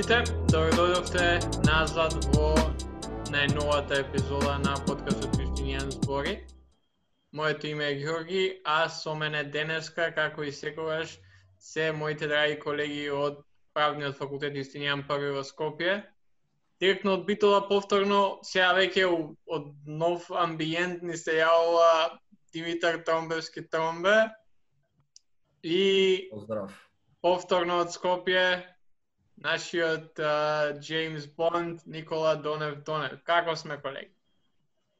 сите, добро дојдовте назад во најновата епизода на подкастот Вистинијан збори. Моето име е Георги, а со мене денеска, како и секогаш, се моите драги колеги од Правниот факултет Вистинијан први во Скопје. Директно од Битола повторно, сега веќе од нов амбиент ни се јавува Димитар Тромбевски Тромбе. И Поздрав. повторно од Скопје, нашиот Джеймс Бонд, Никола Донев Донев. Како сме, колеги?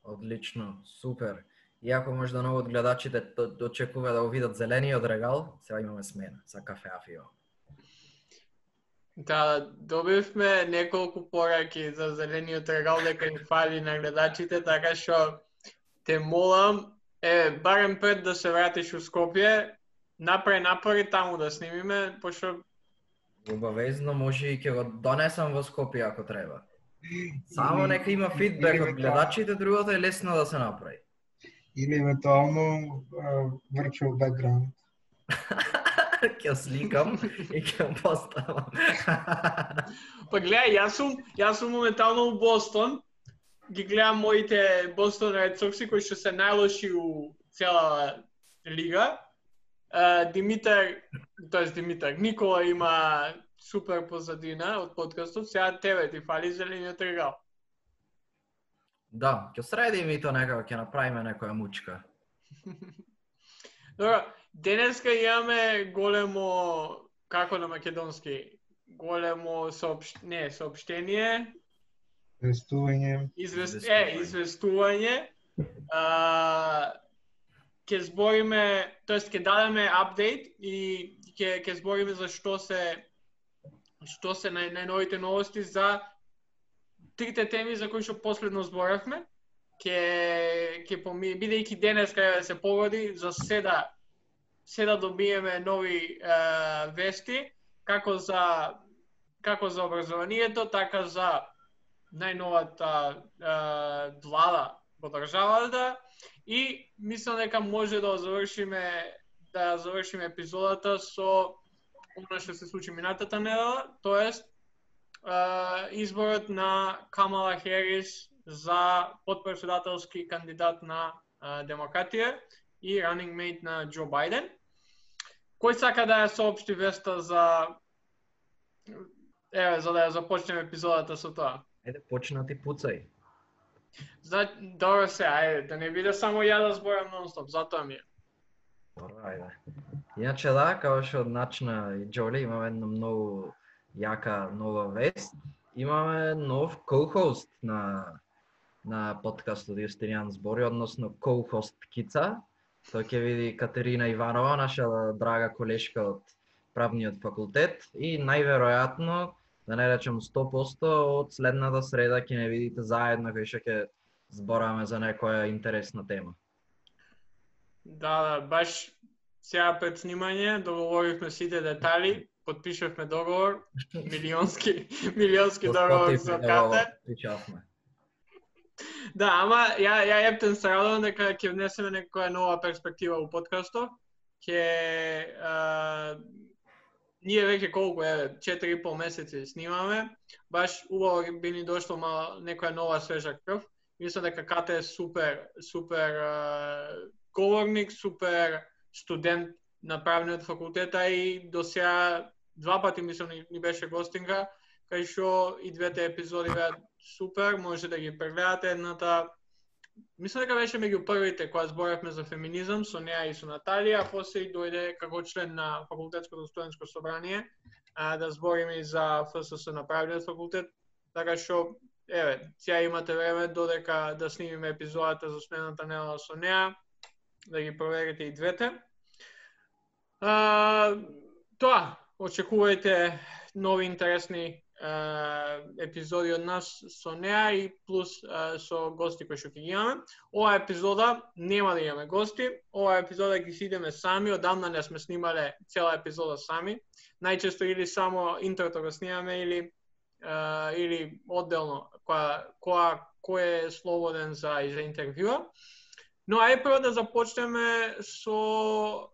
Одлично, супер. Иако можда многу од гледачите очекува да го видат зелениот регал, сега имаме смена за кафе афио. Да, добивме неколку пораки за зелениот регал дека им фали на гледачите, така што те молам, е, барем пред да се вратиш у Скопје, направи напори таму да снимиме, пошто Обавезно може и ќе го донесам во Скопје ако треба. Само нека има фидбек од гледачите, другото е лесно да се направи. или евентуално virtual background. ќе сликам и ќе поставам. Па гледај, јас сум, јас сум моментално у Бостон. Ги гледам моите Бостон Ред Сокси кои што се најлоши у цела лига. Uh, Димитар, тоест Димитар, Никола има супер позадина од подкастот, сега тебе ти фали зелениот регал. да, ќе средиме и то некако, ќе направиме некоја мучка. Добро, денеска имаме големо, како на македонски, големо соопш... не, соопштение, Вестување. Извест... Известување. Е, известување. А, ќе збориме, тоест ќе дадеме апдейт и ќе ќе збориме за што се што се нај, најновите новости за трите теми за кои што последно зборавме. Ќе ќе поми бидејќи денес кај да се погоди за седа седа добиеме нови е, вести како за како за образованието, така за најновата е, влада во државата да. и мислам дека може да завршиме да завршиме епизодата со она што се случи минатата недела, тоест е, изборот на Камала Херис за подпредседателски кандидат на е, демократија и running mate на Џо Бајден. Кој сака да ја соопшти веста за Еве, за да ја започнеме епизодата со тоа. Еде, почна ти пуцај. Зна, добро се, ајде, да не биде само ја да зборам нонстоп, затоа ми е. Добро, ајде. Иначе да, како што начна и Джоли, имаме една многу јака нова вест. Имаме нов co-host на на подкастот Јустинијан збори, односно co-host Кица. Тој ќе види Катерина Иванова, наша драга колешка од правниот факултет и најверојатно, да не речем 100%, од следната среда ќе не видите заедно кај што ќе збораме за некоја интересна тема. Да, да, баш сега пред снимање договоривме сите детали, подпишавме договор, милионски, милионски договор со Кате. Да, ама ја ја ептен се радувам дека ќе внесеме некоја нова перспектива у подкастот. Ќе ние веќе колку еве 4,5 месеци снимаме. Баш убаво би ни дошло мал некоја нова свежа крв. Мислам дека Кате е супер супер а, говорник, супер студент на правниот факултет, а и до сега два пати мислам ни, ни беше гостинга, кај што и двете епизоди беа супер, може да ги прегледате. Едната Мислам дека беше меѓу првите кога зборевме за феминизам со неа и со Наталија, а после и дојде како член на факултетското студентско собрание а, да збориме за ФСС на правниот факултет, така што еве, сега имате време додека да снимиме епизодата за смената нела со неа, да ги проверите и двете. А, тоа, очекувајте нови интересни а, епизоди од нас со неа и плюс а, со гости кои што ќе ги имаме. Ова епизода нема да имаме гости, ова епизода ги сидеме сами, одамна не сме снимале цела епизода сами. Најчесто или само интрото го снимаме или а, или одделно која која кој е слободен за за интервјуа. Но ај прво да започнеме со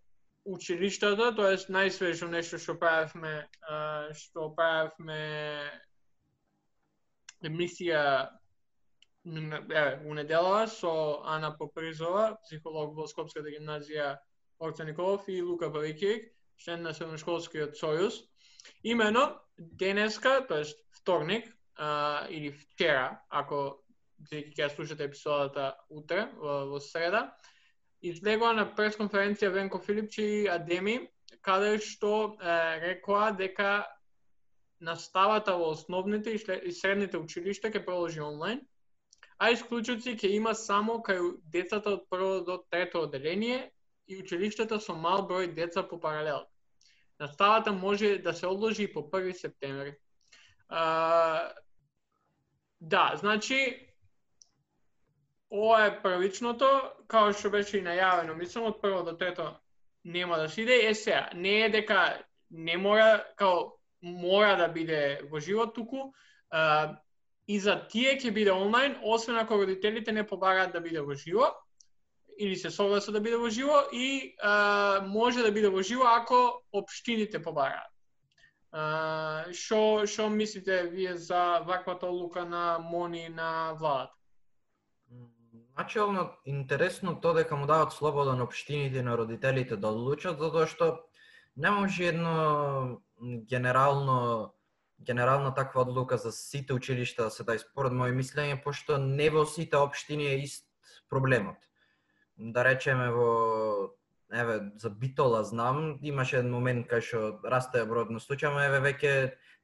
училиштата, тоест најсвежо нешто што правевме, што правевме емисија н- еве, у неделава со Ана Попризова, психолог во Скопската гимназија Орца Николов и Лука Павикик, член на Средношколскиот сојуз. Имено денеска, тоест вторник, а, или вчера, ако бидејќи ќе слушате епизодата утре во, во среда, излегува на пресконференција Венко Филипчи и Адеми, каде што е, рекоа дека наставата во основните и и средните училишта ќе продолжи онлайн, а исклучоци ќе има само кај децата од прво до трето одделение и училиштата со мал број деца по паралел. Наставата може да се одложи и по 1 септември. А, да, значи, ова е првичното, као што беше и најавено, мислам од прво до трето нема да се иде. Е сега, не е дека не мора, као мора да биде во живот туку, а, и за тие ќе биде онлайн, освен ако родителите не побараат да биде во живо, или се согласат да биде во живо, и а, може да биде во живо ако општините побараат. Што што мислите вие за ваквата одлука на МОНИ на владата? Начелно интересно тоа дека му дават слобода на општините и на родителите да одлучат, затоа што не може едно генерално генерална таква одлука за сите училишта да се дај според моје мислење, пошто не во сите општини е ист проблемот. Да речеме во еве за Битола знам, имаше еден момент кај што расте бројот на случаи, ама еве веќе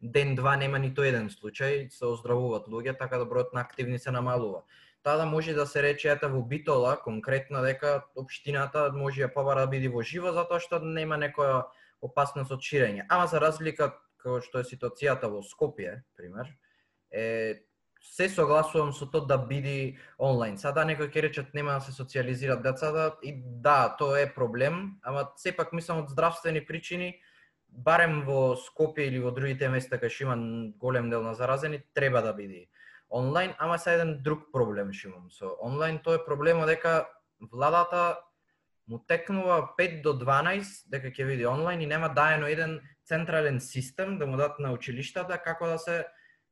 ден два нема ниту еден случај, се оздравуваат луѓе, така да бројот на активни се намалува тада може да се рече ете во Битола конкретно дека општината може ја побара да биде во живо затоа што нема некоја опасност од ширење. Ама за разлика како што е ситуацијата во Скопје, пример, е се согласувам со тоа да биде онлайн. Сада некој ќе речат нема да се социализираат децата и да, тоа е проблем, ама сепак мислам од здравствени причини барем во Скопје или во другите места кај што има голем дел на заразени треба да биде онлайн, ама са еден друг проблем што имам со онлайн, тоа е проблемот дека владата му текнува 5 до 12 дека ќе види онлайн и нема даено еден централен систем да му дадат на училиштата како да се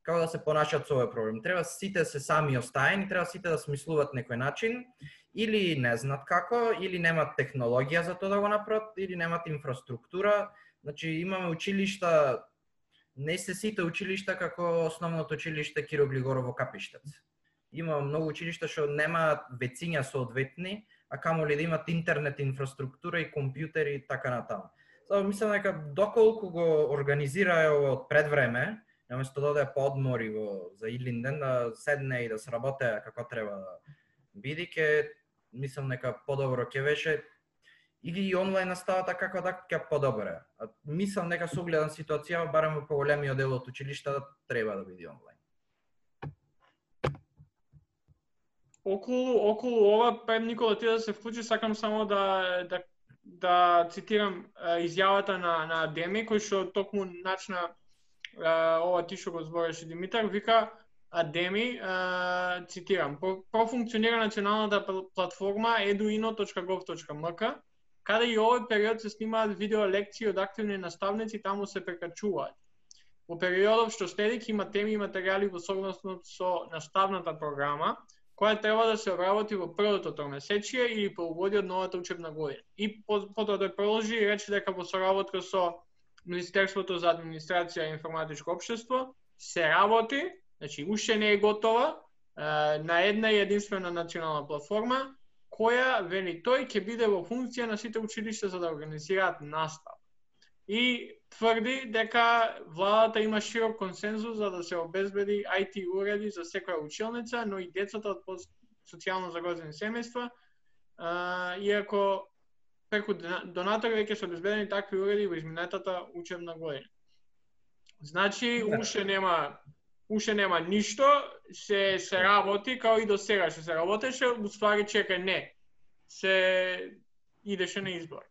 како да се понашат со овој проблем. Треба сите се сами остаени, треба сите да смислуваат некој начин или не знаат како, или немаат технологија за тоа да го направат, или немаат инфраструктура. Значи имаме училишта не се сите училишта како основното училиште Киро Глигорово Капиштец. Има многу училишта што немаат вециња соодветни, а камоли да имат интернет инфраструктура и компјутери и така натаму. Затоа мислам дека доколку го организираа ова од пред време, наместо да оде по одмори во за Илинден да седне и да сработе како треба да биде, ке мислам дека подобро ќе беше или и онлайн наставата како да ќе подобре. Мислам дека со огледан ситуација, барем во поголемиот дел од училиштата треба да биде онлайн. Околу околу ова пред Никола ти да се вклучи, сакам само да да да цитирам изјавата на на Адеми кој што токму начна ова ти што го збореше Димитар, вика Адеми, цитирам, профункционира националната платформа eduino.gov.mk, каде и овој период се снимаат видео лекции од активни наставници, таму се прекачуваат. Во периодов што следи има теми и материјали во согласно со наставната програма, која треба да се обработи во првото тромесечие или полугодие од новата учебна година. И потоа да продолжи и рече дека во соработка со Министерството за администрација и информатичко општество се работи, значи уште не е готова, на една и единствена национална платформа, која, вели тој, ќе биде во функција на сите училишта за да организираат настава. И тврди дека владата има широк консензус за да се обезбеди IT уреди за секоја училница, но и децата од социјално загрозени семејства, иако преку дона- донатори веќе се обезбедени такви уреди во изминатата учебна година. Значи, Да. уште нема уште нема ништо, се се работи као и до сега што се работеше, уствари чека не. Се идеше на избор.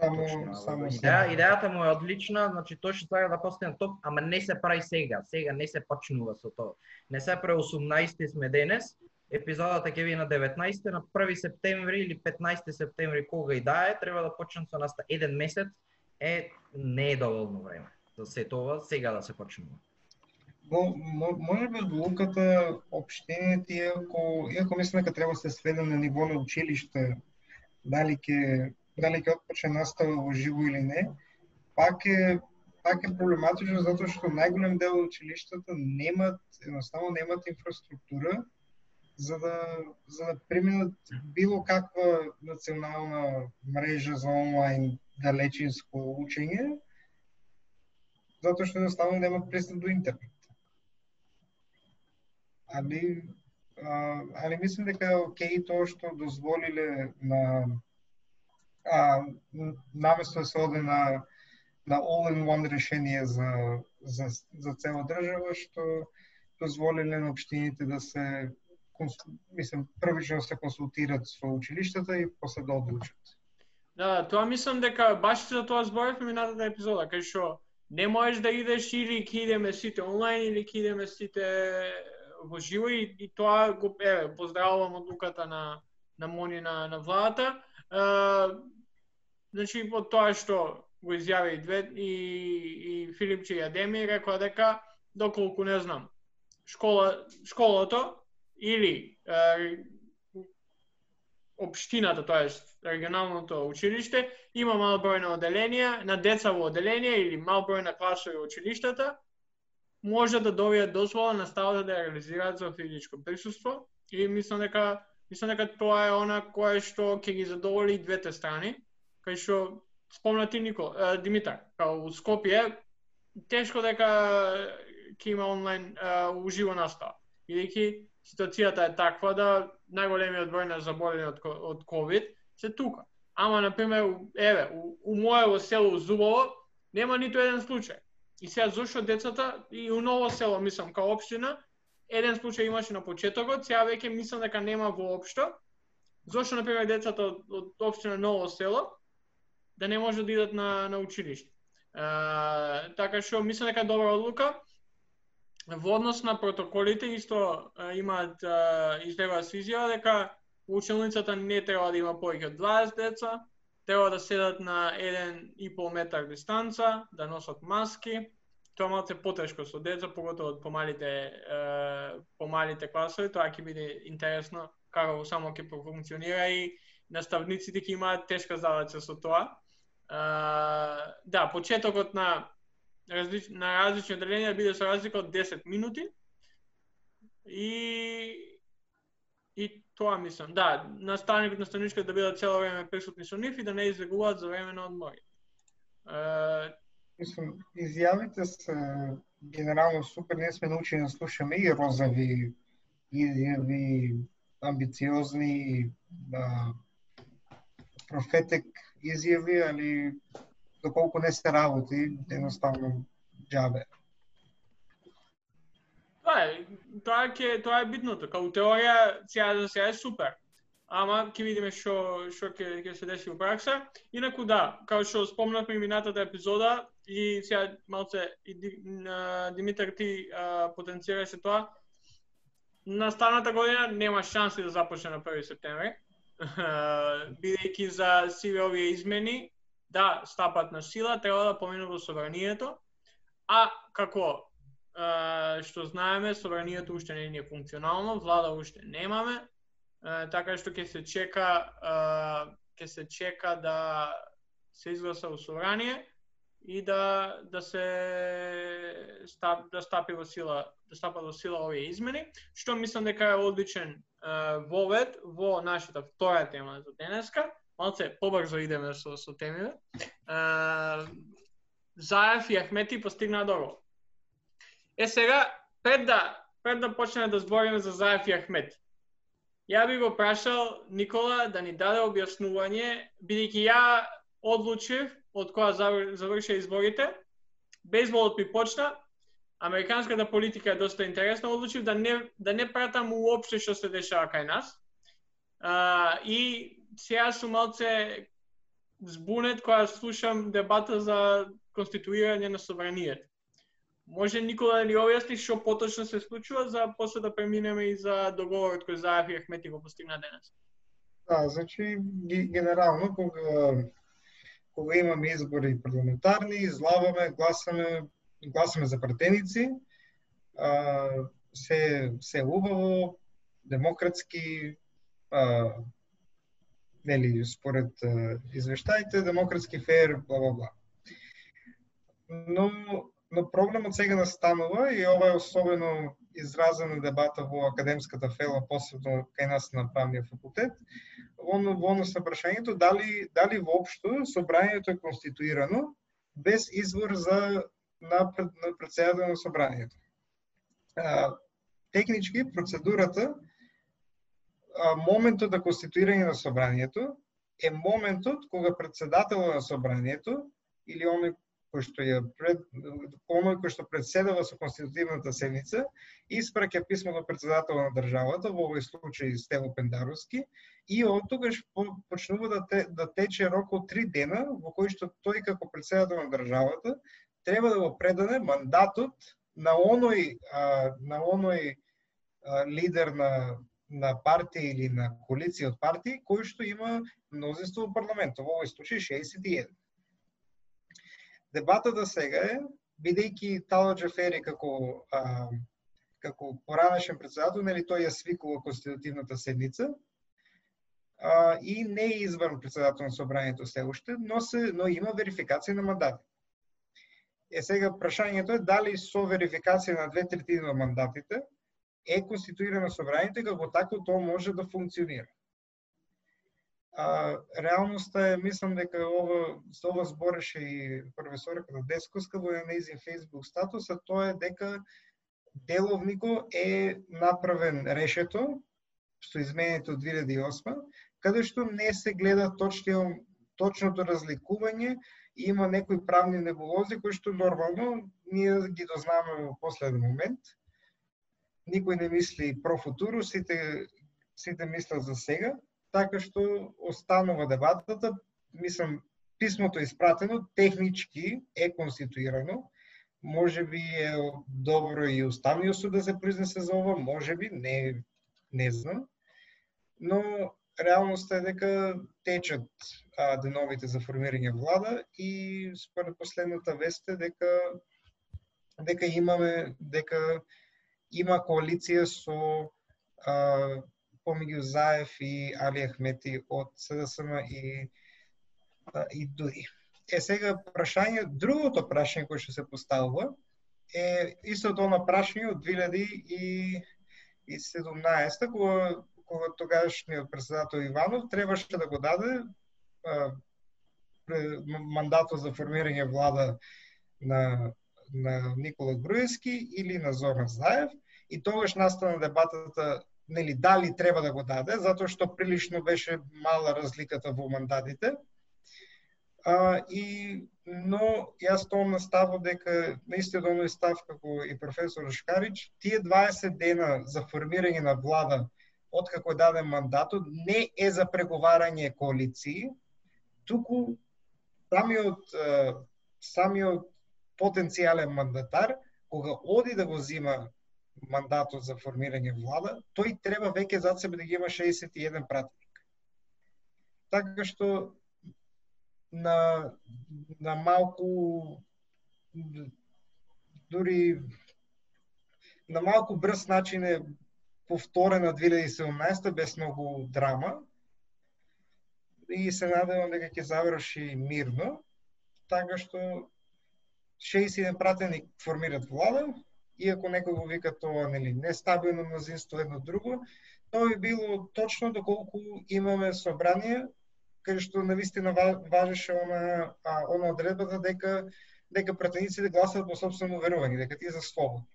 Само, Точно, само Идеја, идејата му е одлична, значи тој што сака да постане топ, ама не се прави сега. Сега не се почнува со тоа. Не се прави 18 сме денес, епизодата ќе биде на 19 на 1 септември или 15 септември кога и да е, треба да почнат со наста еден месец е не е доволно време. За се тоа сега да се почнува. Мо, мо, може би одлуката општените, иако, иако мислам дека треба да се сведе на ниво на училиште, дали ќе дали ќе отпочне настава во живо или не, пак е пак е проблематично затоа што најголем дел од училиштата немат едноставно немат инфраструктура за да за да преминат било каква национална мрежа за онлайн далечинско учење, затоа што едноставно немат пристап до интернет. Али, а, али мислам дека е окей тоа што дозволиле на а, наместо да се оде на на all-in-one решение за, за, за цела држава, што дозволиле на општините да се мислам првично да се консултираат со училиштата и после да одлучат. Да, тоа мислам дека баш за тоа зборевме минатата епизода, кај што не можеш да идеш или ќе идеме сите онлайн или ќе идеме сите во живо и, и тоа го е, поздравувам одлуката на на Мони на на владата. Е, значи од тоа што го изјави и две и, и Филипче и Адеми рекоа дека доколку не знам школа школото или е, општината, тоа регионалното училиште, има мал број на оделенија, на деца во оделенија или мал број на класови во училиштата, може да добијат дозвола на ставата да ја реализираат за физичко присуство и мислам дека мислам дека тоа е она кое што ќе ги задоволи двете страни, кај што спомна ти Никол, е, Димитар, као у Скопје тешко дека ќе има онлайн е, уживо настава. Бидејќи ситуацијата е таква да најголемиот број на заболени од, од COVID се тука. Ама, например, еве, у, у моево село Зубово нема ниту еден случај. И сега зошто децата и у ново село, мислам, као општина, еден случај имаше на почетокот, сега веќе мислам дека нема воопшто. Зошто, например, децата од, од општина Ново село да не може да идат на, на училиште. А, така што мислам дека добра одлука. Во однос на протоколите исто а, имаат uh, излева се изјава дека училницата не треба да има повеќе од 20 деца, треба да седат на 1,5 метар дистанца, да носат маски. Тоа малце потешко со деца, поготово од помалите е, помалите класови, тоа ќе биде интересно како само ќе функционира и наставниците ќе имаат тешка задача со тоа. Е, да, почетокот на различ, на различни одделенија биде со разлика од 10 минути. И и Тоа мислам. Да, наставникот, наставничката да бидат цело време присутни со нив и да не избегуваат за време на одмори. Е... Мислам, изјавите се генерално супер, не сме научени да слушаме и розови изјави, амбициозни, да, профетек изјави, али доколку не сте работи, едноставно џабе. Тоа е, тоа ќе тоа е битното. Као теорија сега за сега е супер. Ама ќе видиме што што ќе ќе се деси во пракса. Инаку да, као што спомнавме минатата епизода и сега малце и Димитар ти потенцираше тоа. Настаната година нема шанси да започне на 1 септември. Бидејќи за сиве овие измени, да, стапат на сила, треба да поминува во собранието, а како што знаеме, собранието уште не е функционално, влада уште немаме, така што ќе се чека ќе се чека да се изгласа у собрание и да да се стап, да стапи во сила да стапат во сила овие измени, што мислам дека е одличен вовед во нашата втора тема за денеска. Малце побрзо идеме со со темите. Заев и Ахмети постигнаа договор. Е сега, пред да, пред да почнеме да збориме за Заев и Ахмет, ја би го прашал Никола да ни даде објаснување, бидејќи ја одлучив од која заврши изборите, бейсболот ми почна, американската политика е доста интересна, одлучив да не, да не пратам уопште што се дешава кај нас. А, и сега сум малце збунет кога слушам дебата за конституирање на собранието може Никола да ни објасни што поточно се случува за после да преминеме и за договорот кој Заев и Ахмети го постигна денес. Да, значи генерално кога кога имаме избори парламентарни, излаваме, гласаме, гласаме за претеници, а, се се убаво, демократски, а, нели според извештаите, демократски фер, бла бла бла. Но но проблемот сега настанува и ова е особено изразена дебата во академската фела, посебно кај нас на правниот факултет, во, во однос на прашањето дали, дали воопшто собранието е конституирано без извор за на, на председател на собранието. А, технички процедурата а, моментот на конституирање на собранието е моментот кога председател на собранието или оној кој што ја пред оној кој што председава со конститутивната седница испраќа писмо до председател на државата, во овој случај Стево Пендаровски, и од тогаш почнува да, те, да тече рок од три дена во кој што тој како председател на државата треба да го предаде мандатот на оној а, на оној а, лидер на на партија или на коалиција од партии кој што има мнозинство во парламентот, во овој случај 61. Дебатата сега е, бидејќи Тало Джафери како а, како поранешен председател, нели тој ја свикува конститутивната седница, а, и не е избран председател на собранието се уште, но се но има верификација на мандати. Е сега прашањето е дали со верификација на две третини на мандатите е конституирано собранието и како тако тоа може да функционира. А, реалноста е, мислам дека ова, за ова збореше и професорката Дескоска во нејзин Facebook статус, а тоа е дека деловнико е направен решето со изменето од 2008, каде што не се гледа точно, точното разликување и има некои правни небулози кои што нормално ние ги дознаваме во последен момент. Никој не мисли про футуру, сите сите мислат за сега така што останува дебатата, мислам, писмото е испратено, технички е конституирано, може би е добро и уставниот суд да се произнесе за ова, може би, не, не знам, но реалноста е дека течат а, деновите за формирање влада и според последната вест е дека дека имаме дека има коалиција со а, помеѓу Заев и Али Ахмети од СДСМ и, и Дури. Е сега прашање, другото прашање кое што се поставува е истото на прашање од 2017 кога кога тогашниот председател Иванов требаше да го даде а, мандатот за формирање влада на на Никола Груевски или на Зоран Заев и тогаш настана дебатата нели дали треба да го даде, затоа што прилично беше мала разликата во мандатите. А, и, но јас тоа на дека наистина оној став како и професор Шкарич, тие 20 дена за формирање на влада од како е даден мандатот не е за преговарање коалиции, туку самиот самиот потенцијален мандатар кога оди да го зима мандатот за формирање влада, тој треба веќе за себе да ги има 61 пратеник. Така што на, на малку дури на малку брз начин е повторена 2017 без многу драма и се надевам дека ќе заврши мирно, така што 61 пратеник формираат влада, иако некој го вика тоа нели нестабилно мнозинство едно друго, тоа би било точно доколку имаме собрание кај што на вистина важеше она а, она одредбата дека дека пратениците гласат по собствено верување, дека тие за слободни.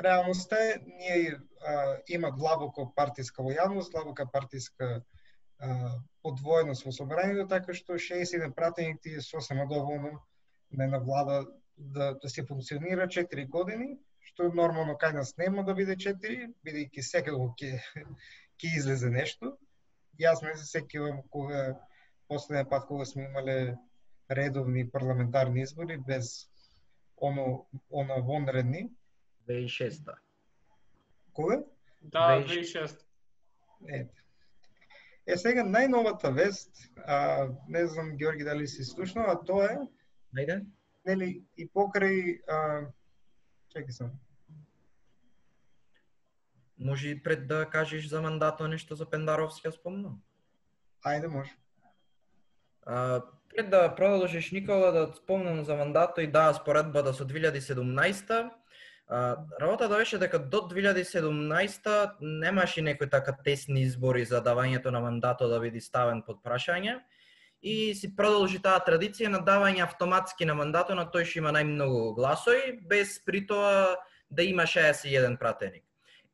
Реалноста е, ние а, има глабоко партиска лојалност, глабока партиска а, подвоеност во собранието, така што 61 пратеници е сосема доволно на една влада да, да се функционира 4 години, што нормално кај нас нема да биде 4, бидејќи секако ќе ќе излезе нешто. Јас не се сеќавам кога последниот пат кога сме имале редовни парламентарни избори без оно, она вонредни. 2006 Кога? Да, 2006. 2006. Е, е сега најновата вест, а, не знам Георги дали си слушнал, а тоа е, Ајде. Нели, и покрај, а, чекай сам, Може и пред да кажеш за мандатот нешто за Пендаровски, ја спомнам. ајде може. А, пред да продолжиш Никола да спомнам за мандатот и да споредбата со 2017 а, работата беше дека до 2017 немаше некои така тесни избори за давањето на мандатот да биде ставен под прашање и си продолжи таа традиција на давање автоматски на мандатот на тој што има најмногу гласови без при тоа да има 61 пратеник.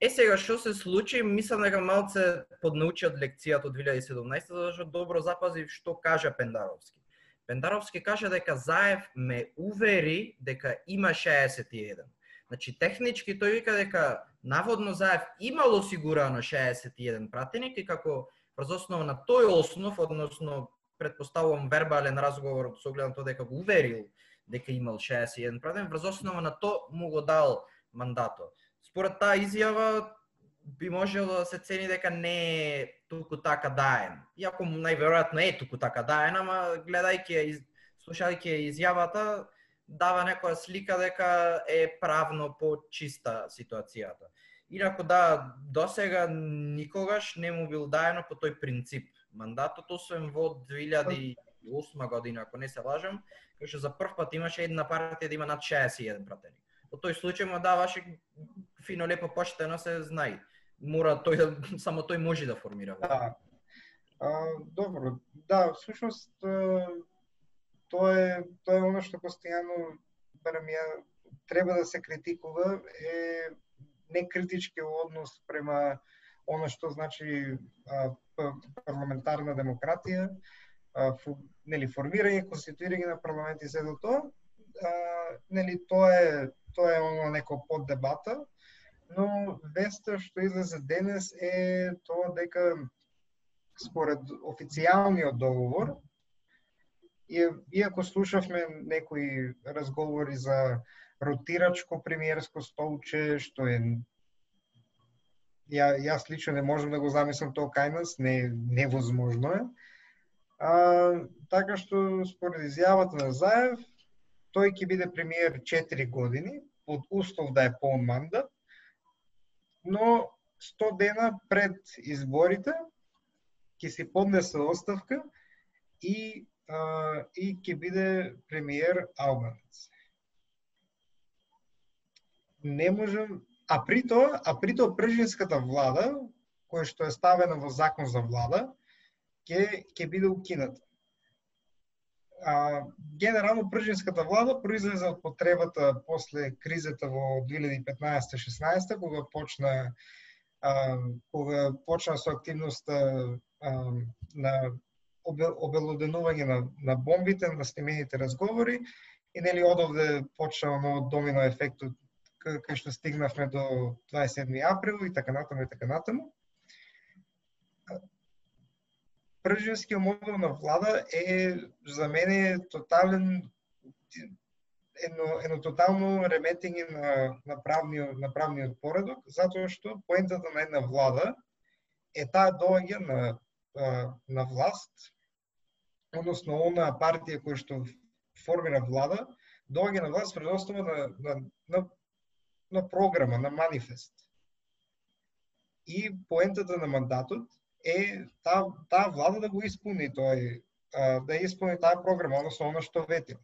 Е сега што се случи, мислам дека малце поднаучи од лекцијата од 2017 зашто да добро запазив што кажа Пендаровски. Пендаровски кажа дека Заев ме увери дека има 61. Значи технички тој вика дека наводно Заев имал осигурано 61 пратеник и како врз основа на тој основ, односно предпоставувам вербален разговор со оглед на тоа дека го уверил дека имал 61 пратеник, врз основа на тоа му го дал мандатот. Според таа изјава би можело да се цени дека не е туку така даен. Иако најверојатно е туку така даен, ама гледајќи ја, из- слушајќи ја изјавата, дава некоја слика дека е правно по-чиста ситуацијата. Инако да, досега никогаш не му бил даено по тој принцип мандатот, освен во 2008 година, ако не се лажам, кога што за прв пат имаше една партија да има над 61 пратеник. Во тој случај му даваше фино лепо поштено се знае. Мора тој да само тој може да формира. Да. А, добро, да, всушност тоа е тоа е оно што постојано барем ја треба да се критикува е некритички однос према оно што значи парламентарна демократија, нели формирање, конституирање на парламент и се до тоа. Нели тоа е тоа е оно неко под дебата, но веста што излезе денес е тоа дека според официјалниот договор, и- иако слушавме некои разговори за ротирачко премиерско столче, што е ја, јас лично не можам да го замислам тоа кај нас, не, невозможно е. А, така што според изјавата на Заев, тој ќе биде премиер 4 години, под услов да е полн мандат, но 100 дена пред изборите ќе си поднесе оставка и а, и ќе биде премиер албанец. Не можам, а при тоа, а при тоа пржинската влада, која што е ставена во закон за влада, ќе ќе биде укината. А, генерално пржинската влада произлезе од потребата после кризата во 2015-16 кога почна а, кога почна со активноста а, на обелоденување на, на бомбите, на снимените разговори и нели одовде почна оно домино ефектот кај што стигнавме до 27 април и така натаму и така натаму. Пржинскиот модел на влада е за мене тотален едно, едно тотално реметење на, на, правниот, на правниот поредок, затоа што поентата на една влада е таа доаѓа на, на власт, односно она партија која што формира влада, доаѓа на власт пред основа на, на, на, на програма, на манифест. И поентата на мандатот е таа та влада да го исполни тој да исполни таа програма, односно она што ветил.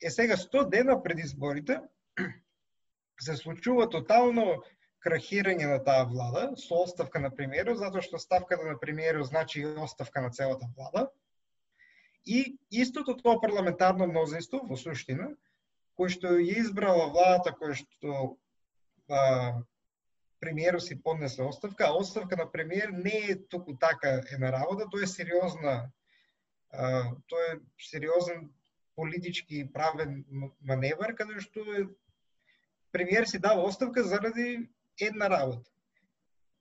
Е сега 100 дена пред изборите се случува тотално крахирање на таа влада со оставка на премиерот, затоа што ставката на премиерот значи и оставка на целата влада. И истото тоа парламентарно мнозинство во суштина, кој што ја избрала владата која што а, премиерот си поднесе оставка, а оставка на премиер не е току така една работа, тоа е сериозна а, тоа е сериозен политички и правен маневар каде што е премиер си дава оставка заради една работа.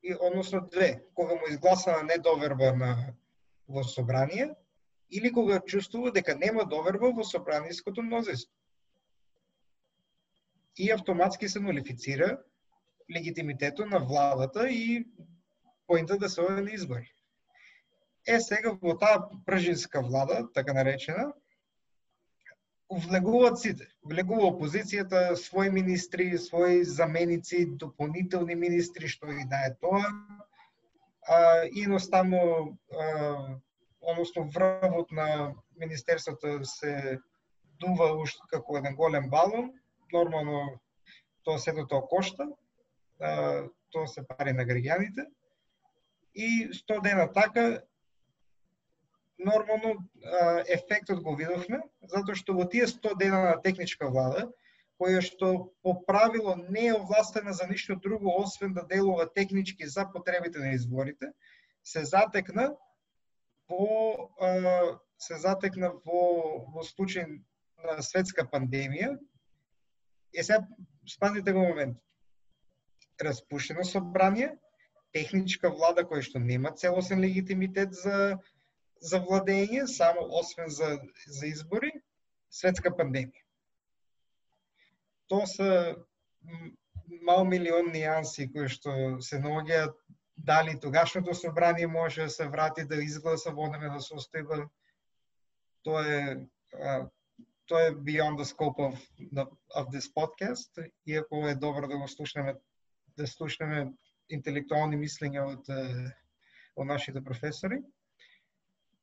И односно две, кога му изгласана недоверба на во собрание или кога чувствува дека нема доверба во собранијското мнозинство и автоматски се нолифицира легитимитетот на владата и поинта да се оде на избори. Е, сега во таа пржинска влада, така наречена, влегуваат сите. Влегува опозицијата, своји министри, своји заменици, дополнителни министри, што и да е тоа. А, и едноставно, а, односно врвот на Министерството се дува уште како еден голем балон. Нормално тоа сето тоа кошта, а, тоа се пари на граѓаните. И 100 дена така нормално ефектот го видовме, затоа што во тие 100 дена на техничка влада, која што по правило не е овластена за ништо друго, освен да делува технички за потребите на изборите, се затекна во се затекна во, во случај на светска пандемија. Е сега спазите го момент. распушено собрание, техничка влада која што нема целосен легитимитет за за владење, само освен за, за избори, светска пандемија. Тоа се мал милион нијанси кои што се наоѓаат дали тогашното собрание може да се врати да изгласа во одеме да состојба. Тоа е тоа е beyond the scope of, of this podcast, иако е добро да го слушнеме да слушнеме интелектуални мислења од, од нашите професори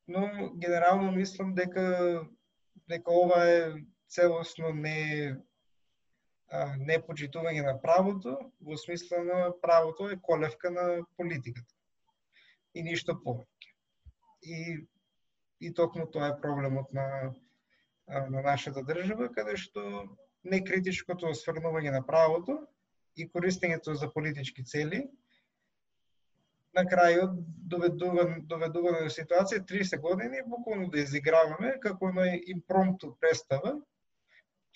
но генерално мислам дека дека ова е целосно не не почитување на правото, во смисла на правото е колевка на политиката. И ништо повеќе. И и токму тоа е проблемот на на нашата држава, каде што некритичкото осврнување на правото и користењето за политички цели на крајот доведуван, доведуваме до ситуација 30 години буквално да изиграваме како на импромту представа.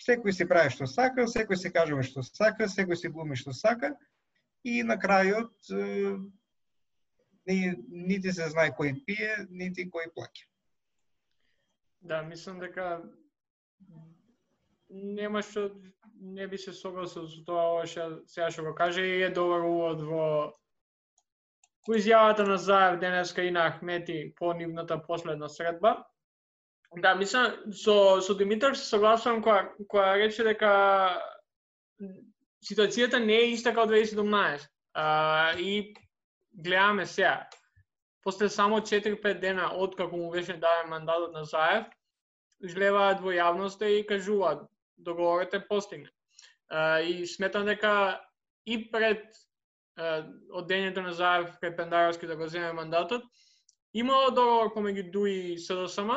Секој си прави што сака, секој си кажува што сака, секој си глуми што сака и на крајот ни, нити се знае кој пие, нити кој плаќа. Да, мислам дека нема што не би се согласил со тоа ова што сега што го каже и е добар увод во во изјавата на Заев денеска и на Ахмети по нивната последна средба. Да, мислам, со, со Димитар се согласувам која, која рече дека ситуацијата не е иста како 2017. А, и гледаме сега. После само 4-5 дена од како му беше даден мандатот на Заев, излеваат во јавноста и кажуваат договорот е постигнат. и сметам дека и пред од дењето на Заев пред Пендаровски да го земе мандатот, имало договор помеѓу ДУИ и СДСМ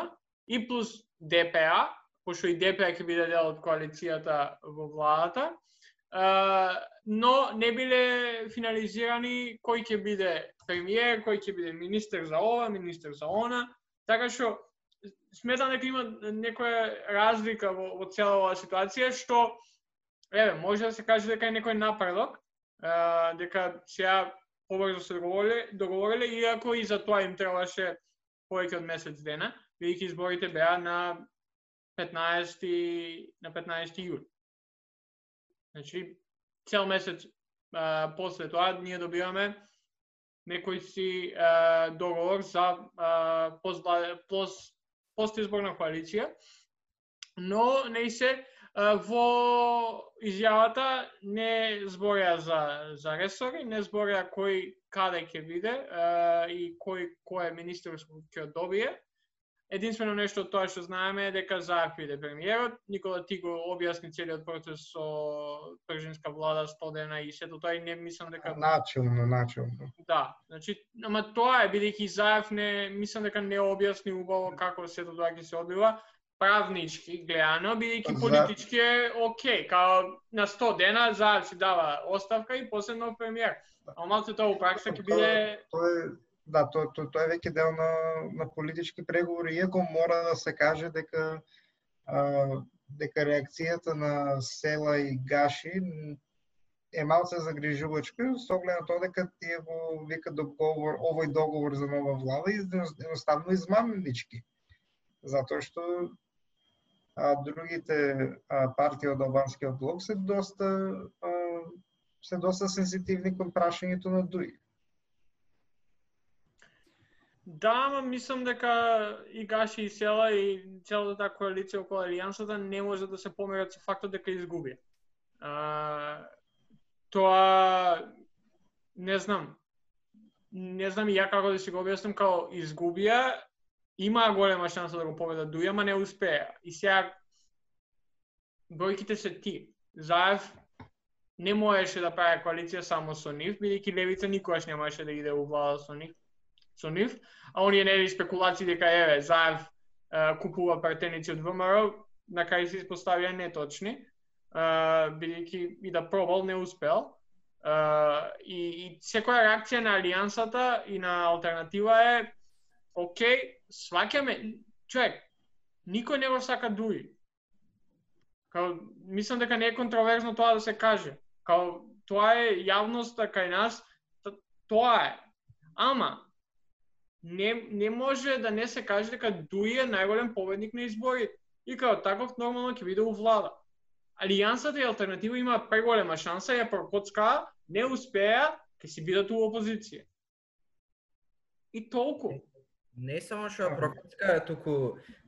и плюс ДПА, пошто и ДПА ќе биде дел од коалицијата во владата, но не биле финализирани кој ќе биде премиер, кој ќе биде министер за ова, министер за она, така што сметам дека има некоја разлика во, во цела оваа ситуација, што, еве, може да се каже дека е некој напредок, дека сега побрзо се договориле, договориле, иако и за тоа им требаше повеќе од месец дена, бидејќи изборите беа на 15 на 15 јули. Значи, цел месец а, после тоа ние добиваме некој си а, договор за а, пост, пост, постизборна коалиција, но не се во изјавата не збореа за, за ресори, не збореа кој каде ќе биде и кој кој министер ќе добие. Единствено нешто од тоа што знаеме е дека Заев биде премиерот. Никола ти го објасни целиот процес со пржинска влада 100 дена и сето тоа и не мислам дека начелно, начелно. Да, значи, ама тоа е бидејќи Заев не мислам дека не објасни убаво како сето тоа ќе се одбива правнички гледано, бидејќи политички е окей, као на 100 дена Заев си дава оставка и после нов премиер. А малку тоа у пракса ќе биде Тоа е да, тоа тоа то е веќе дел на на политички преговори, иако мора да се каже дека а, дека реакцијата на Села и Гаши е малце загрижувачка, со оглед на тоа дека тие го вика договор, овој договор за нова влада е едноставно измамнички. Затоа што а другите а, партии од албанскиот блок се доста а, се доста сензитивни кон прашањето на Дуи. Да, ама мислам дека и Гаши и Села и целата таа коалиција околу Алијансата не може да се померат со фактот дека изгуби. А, тоа не знам. Не знам и ја како да си го објаснам као изгубија има голема шанса да го победат Дуи, ама не успеа. И сега бројките се ти. Заев не можеше да прави коалиција само со нив, бидејќи левица никогаш не можеше да иде у влада со нив со нив, а оние нели спекулации дека еве Заев е, купува партеници од ВМРО, на крај се испоставија неточни, бидејќи и да пробал не успел. и, и секоја реакција на алијансата и на алтернатива е окей, сваќаме, човек, никој не го сака дуи. Као, мислам дека не е контроверзно тоа да се каже. Као, тоа е јавноста кај нас, тоа е. Ама, не, не може да не се каже дека Дуи е најголем победник на избори и како таков нормално ќе биде у влада. Алијансата и алтернатива има преголема шанса, ја прокоцка, не успеа, ќе си бидат у опозиција. И толку. Не само што прокоцка, туку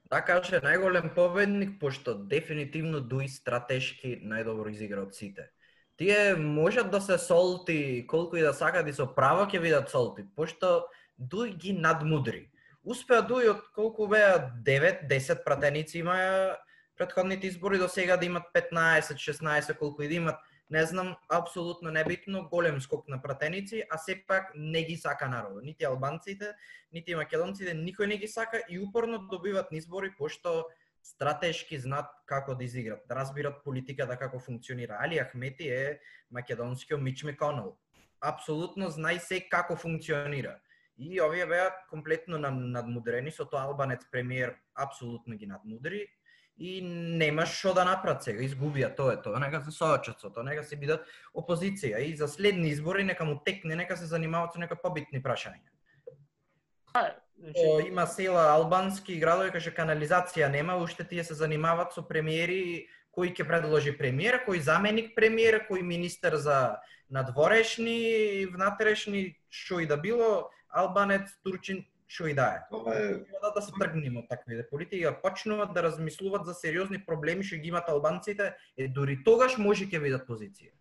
така да каже најголем победник, пошто дефинитивно Дуи стратешки најдобро изигра од сите. Тие можат да се солти колку и да сакат и со право ќе видат солти, пошто Дуј ги надмудри. Успеа Дуј од колку беа 9-10 пратеници имаја предходните избори до сега да имат 15-16 колку и да имат не знам, апсолутно небитно, голем скок на пратеници, а сепак не ги сака народот. Нити албанците, нити македонците, никој не ги сака и упорно добиват избори пошто стратешки знаат како да изиграт, да разбират политиката како функционира. Али Ахмети е македонскиот Мич Меконел. Апсолутно знај се како функционира. И овие беа комплетно надмудрени со тоа албанец премиер апсолутно ги надмудри и нема што да направат сега, изгубија тоа е тоа, нека се соочат со тоа, нека се бидат опозиција и за следни избори нека му текне, нека се занимаваат со нека побитни прашања. Значи... има села албански градови кај канализација нема, уште тие се занимаваат со премиери кој ќе предложи премиер, кој заменик премиер, кој министер за надворешни, внатрешни, што и да било, албанец, турчин, што и да е. Тоа е да, да се тргнеме од такви политики, да почнуваат да размислуваат за сериозни проблеми што ги имат албанците, е дури тогаш може ќе видат позиција.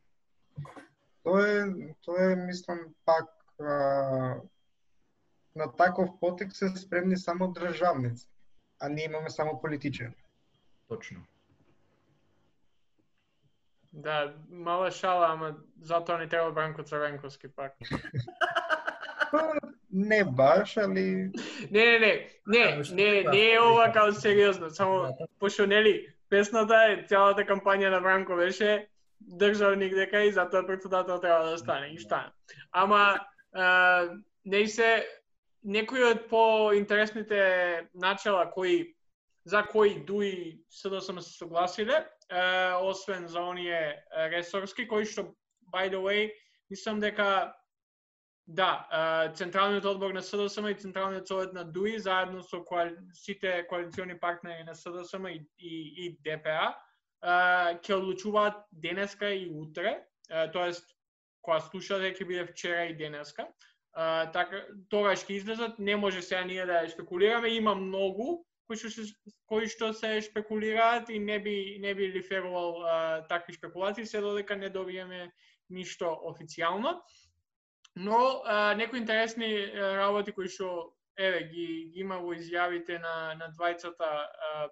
Тоа е, тоа е мислам пак а, на таков потек се спремни само државници, а ние имаме само политичари. Точно. Да, мала шала, ама затоа не треба Бранко Црвенковски пак. Не баш, али... Не, не, не, не, не, не е ова као сериозно, само пошто нели песната е целата кампања на Бранко беше државник дека и затоа председател треба да стане и стане. Ама не се некои од поинтересните начала кои за кои дуи СДСМ се согласиле, освен за оние ресорски кои што by the way мислам дека Да, Централниот одбор на СДСМ и Централниот совет на ДУИ заедно со коали... сите коалициони партнери на СДСМ и, и, и ДПА ќе одлучуваат денеска и утре, тоест која слушате ќе биде вчера и денеска. така тогаш ќе излезат, не може сега ние да спекулираме, има многу кои што кои што се спекулираат и не би не би лиферувал такви спекулации се додека не добиеме ништо официјално. Но а, некои интересни работи кои што еве ги, ги има во изјавите на на двајцата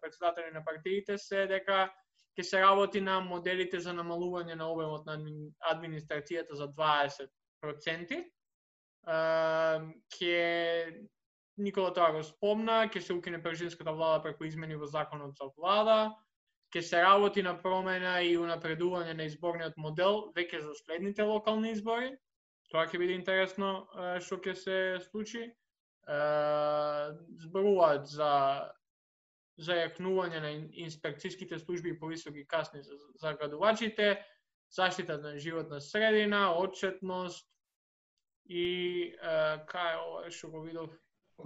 председатели на партиите се дека ќе се работи на моделите за намалување на обемот на администрацијата за 20%. Ќе ке Никола тоа го спомна, ќе се укине пржинската влада преку измени во законот за влада, ќе се работи на промена и унапредување на изборниот модел веќе за следните локални избори Тоа ќе биде интересно што ќе се случи. Зборуваат за зајакнување на инспекцијските служби и повисоки касни за, за градувачите, заштита на животна средина, отчетност и кај ова што го видов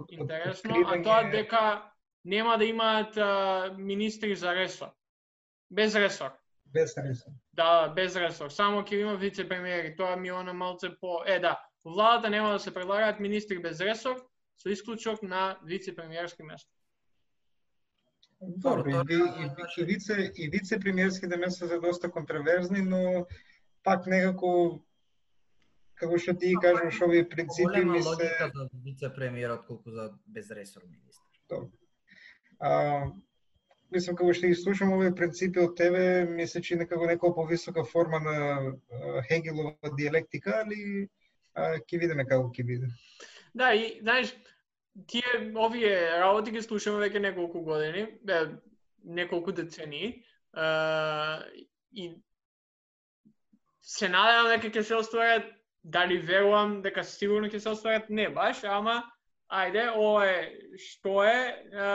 интересно, а тоа дека нема да имаат министри за ресор. Без ресор. Без ресор. Да, без ресор. Само ќе има вице-премиери. Тоа ми е она малце по... Е, да. Во владата нема да се предлагаат министри без ресор, со исклучок на вице-премиерски место. Добро, и, и, и, и, вице, и вице-премиерските места се доста контроверзни, но пак некако како што ти кажеш, овие принципи ми се... логика за вице-премиер отколку за безресор министр. Добро. А, мислам, како што ги слушам овие принципи од тебе, ми се чини како некоја повисока форма на Хегелова диалектика, али а, ќе видиме како ќе биде. Да, и знаеш, тие овие работи ги слушаме веќе неколку години, бе, неколку децени а, и се надевам дека ќе се остварат, дали верувам дека сигурно ќе се остварат, не баш, ама ајде, ова е што е, а,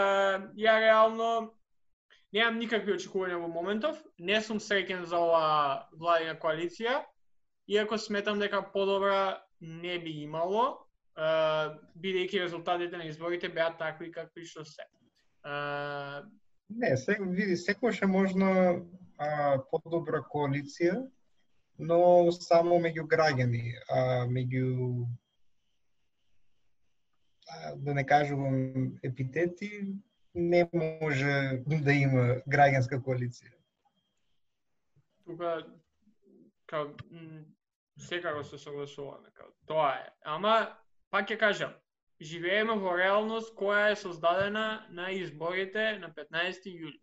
ја реално немам никакви очекувања во моментов, не сум среќен за ова владина коалиција, иако сметам дека подобра не би имало, бидејќи резултатите на изборите беа такви какви што се. Не, се, види, секојаш е можна а, подобра коалиција, но само меѓу граѓани, а меѓу а, да не кажувам епитети, не може да има граѓанска коалиција. Тука, као, секако се согласуваме, као, тоа е. Ама, пак ќе кажам, живееме во реалност која е создадена на изборите на 15 јули.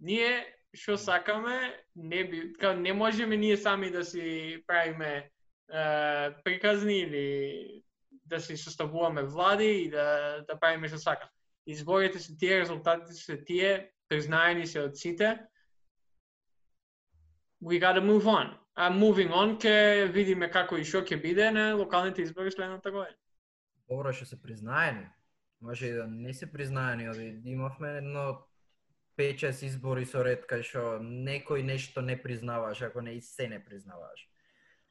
Ние што сакаме, не би, као не можеме ние сами да си правиме е, приказни или да си составуваме влади и да, да правиме што сакаме. Изборите се тие, резултатите се тие, признаени се од сите. We gotta move on. А moving on ке видиме како и што ќе биде на локалните избори следната година добро што се признаени. Може и да не се признаени, ови имавме едно 5-6 избори со ред кај што некој нешто не признаваш, ако не и се не признаваш.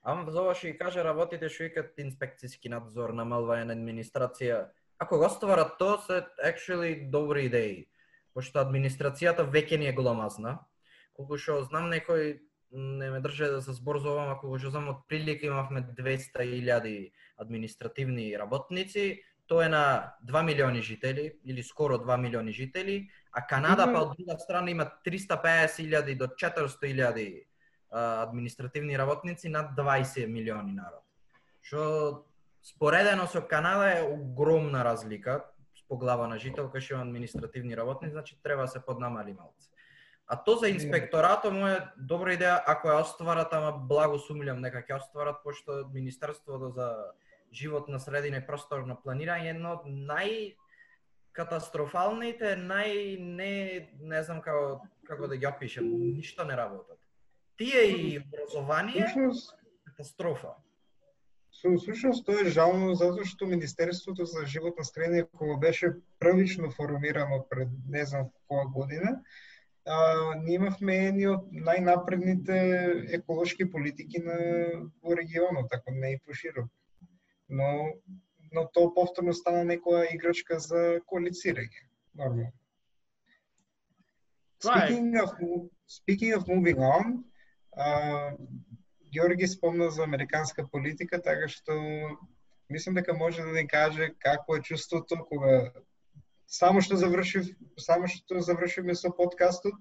Ама за ова што и кажа работите што викат инспекцијски надзор, намалвање на администрација, ако го стварат тоа се actually добри идеи, пошто администрацијата веќе ни е гломазна. Колку што знам некој не ме држе да се зборзувам, ако го знам од прилика имавме 200.000 административни работници, тоа е на 2 милиони жители или скоро 2 милиони жители, а Канада па од друга страна има 350.000 до 400.000 административни работници над 20 милиони народ. Што споредено со Канада е огромна разлика по глава на жител кај што административни работници, значи треба да се поднамали малце. А то за инспекторато му е добра идеја ако ја остварат, ама благо сумилјам нека ќе остварат, пошто Министерството за животна средина и просторно планирање едно од нај катастрофалните, нај не не знам како како да ги опишем, ништо не работат. Тие и образование катастрофа. Со сушност тоа е жално затоа што Министерството за животна средина кога беше првично формирано пред не знам која година, а, ние имавме едни од најнапредните еколошки политики на во регионот, ако не и поширок. Но но тоа повторно стана некоја играчка за коалицирање. Нормално. Speaking of, speaking of moving on, а, Георги спомна за американска политика, така што мислам дека може да ни каже како е чувството кога само што завршив, само што завршивме со подкастот,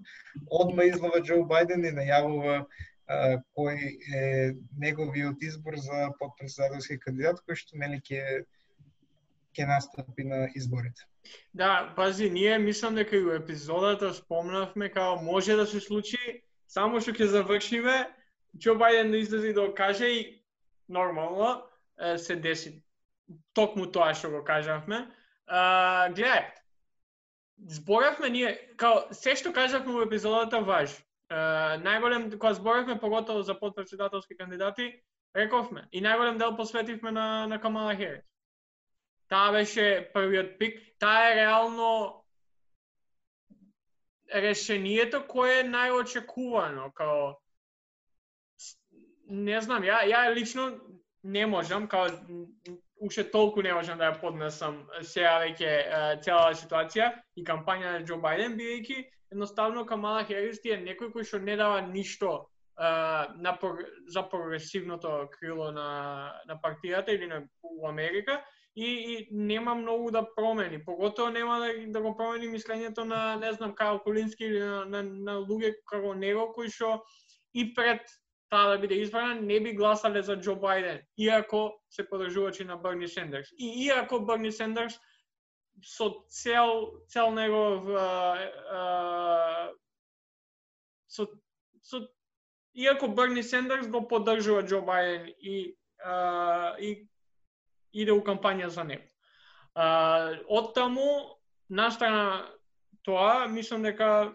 одма излова Џо Бајден и најавува а, кој е неговиот избор за подпредседателски кандидат кој што нели ќе ќе настапи на изборите. Да, пази, ние мислам дека и во епизодата спомнавме како може да се случи, само што ќе завршиме, Џо Бајден да излезе да го каже и нормално се деси токму тоа што го кажавме. Uh, гледај, зборавме ние, као, се што кажавме во епизодата важи. Uh, најголем, кога зборавме поготово за подпредседателски кандидати, рековме, и најголем дел посветивме на, на Камала Херис. Таа беше првиот пик, таа е реално решението кое е најочекувано, као не знам, ја ја лично не можам, као уште толку не можам да ја поднесам сега веќе е, ситуација и кампања на Џо Бајден, бидејќи едноставно Камала Херис ти е некој кој што не дава ништо а, на, за прогресивното крило на, на партијата или на, у Америка и, и нема многу да промени. Поготово нема да, да го промени мислењето на, не знам, Карл Колински или на, на, на луѓе како него кои што и пред таа да биде избрана, не би гласале за Џо Бајден, иако се подржувачи на Берни Сендерс. И иако Берни Сендерс со цел цел негов а, а, со со иако Берни Сендерс го поддржува Џо Бајден и а, и иде у кампања за него. А, од таму настрана тоа, мислам дека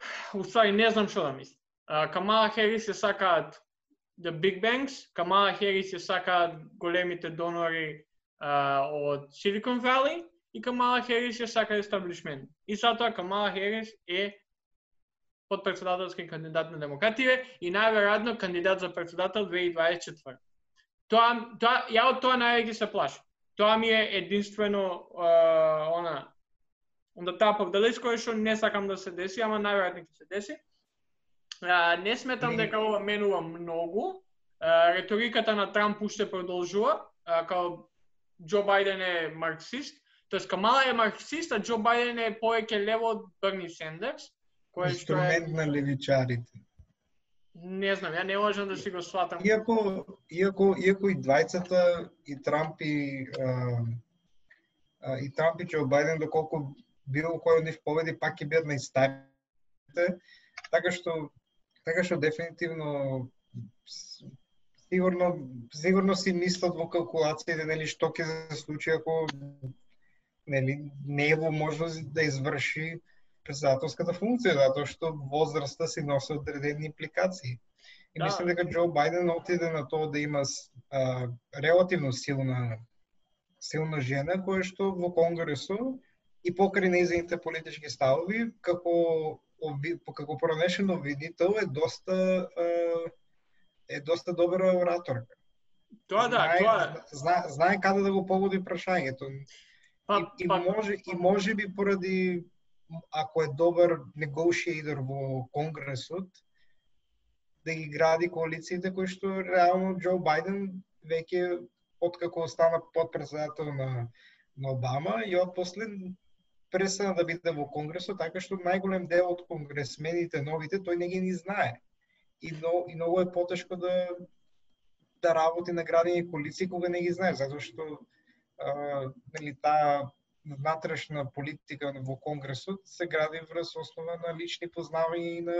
Уствари не знам што да мислам. Камала Херис се сакаат the big banks, Камала Херис се сакаат големите донори а, од Silicon Valley и Камала Херис се сака естаблишмент. И затоа Камала Херис е подпредседателски кандидат на демократија и најверојатно кандидат за председател 2024. Тоа, тоа, ја од тоа највеќе се плашам. Тоа ми е единствено а, она on the top of the list кој што не сакам да се деси, ама најверојатно ќе се деси. А, не сметам Не. дека ова менува многу. А, реториката на Трамп уште продолжува, а, као Џо Бајден е марксист, тоест Камала е марксист, а Џо Бајден е повеќе лево од Берни Сендерс, кој што е Инструмент на левичарите. не знам, ја не можам да си го сватам. Иако, иако, иако и двајцата, и Трамп и, а, а, и Трамп и Џо Бајден, доколку било кој од нив победи, пак ќе бидат најстарите, така што така што дефинитивно сигурно сигурно си мислат во калкулациите нели што ќе се случи ако нели не е во можност да изврши председателската функција, затоа што возраста си носи одредени импликации. И Да. мислам дека Џо Бајден отиде на тоа да има а, релативно силна силна жена која што во Конгресу и покрај нејзините политички ставови како како пронешен обвинител е доста е доста добра ораторка. Тоа да, знае, тоа знае, знае каде да го погоди прашањето. па, и, и па, може и може би поради ако е добар negotiator во Конгресот да ги гради коалициите кои што реално Џо Бајден веќе откако стана подпредседател на на Обама и од после престана да биде во Конгресот, така што најголем дел од конгресмените новите тој не ги ни знае. И, но, и многу е потешко да да работи на градени коалиции кога не ги знае, затоа што а, нели таа внатрешна политика во Конгресот се гради врз основа на лични познавања и на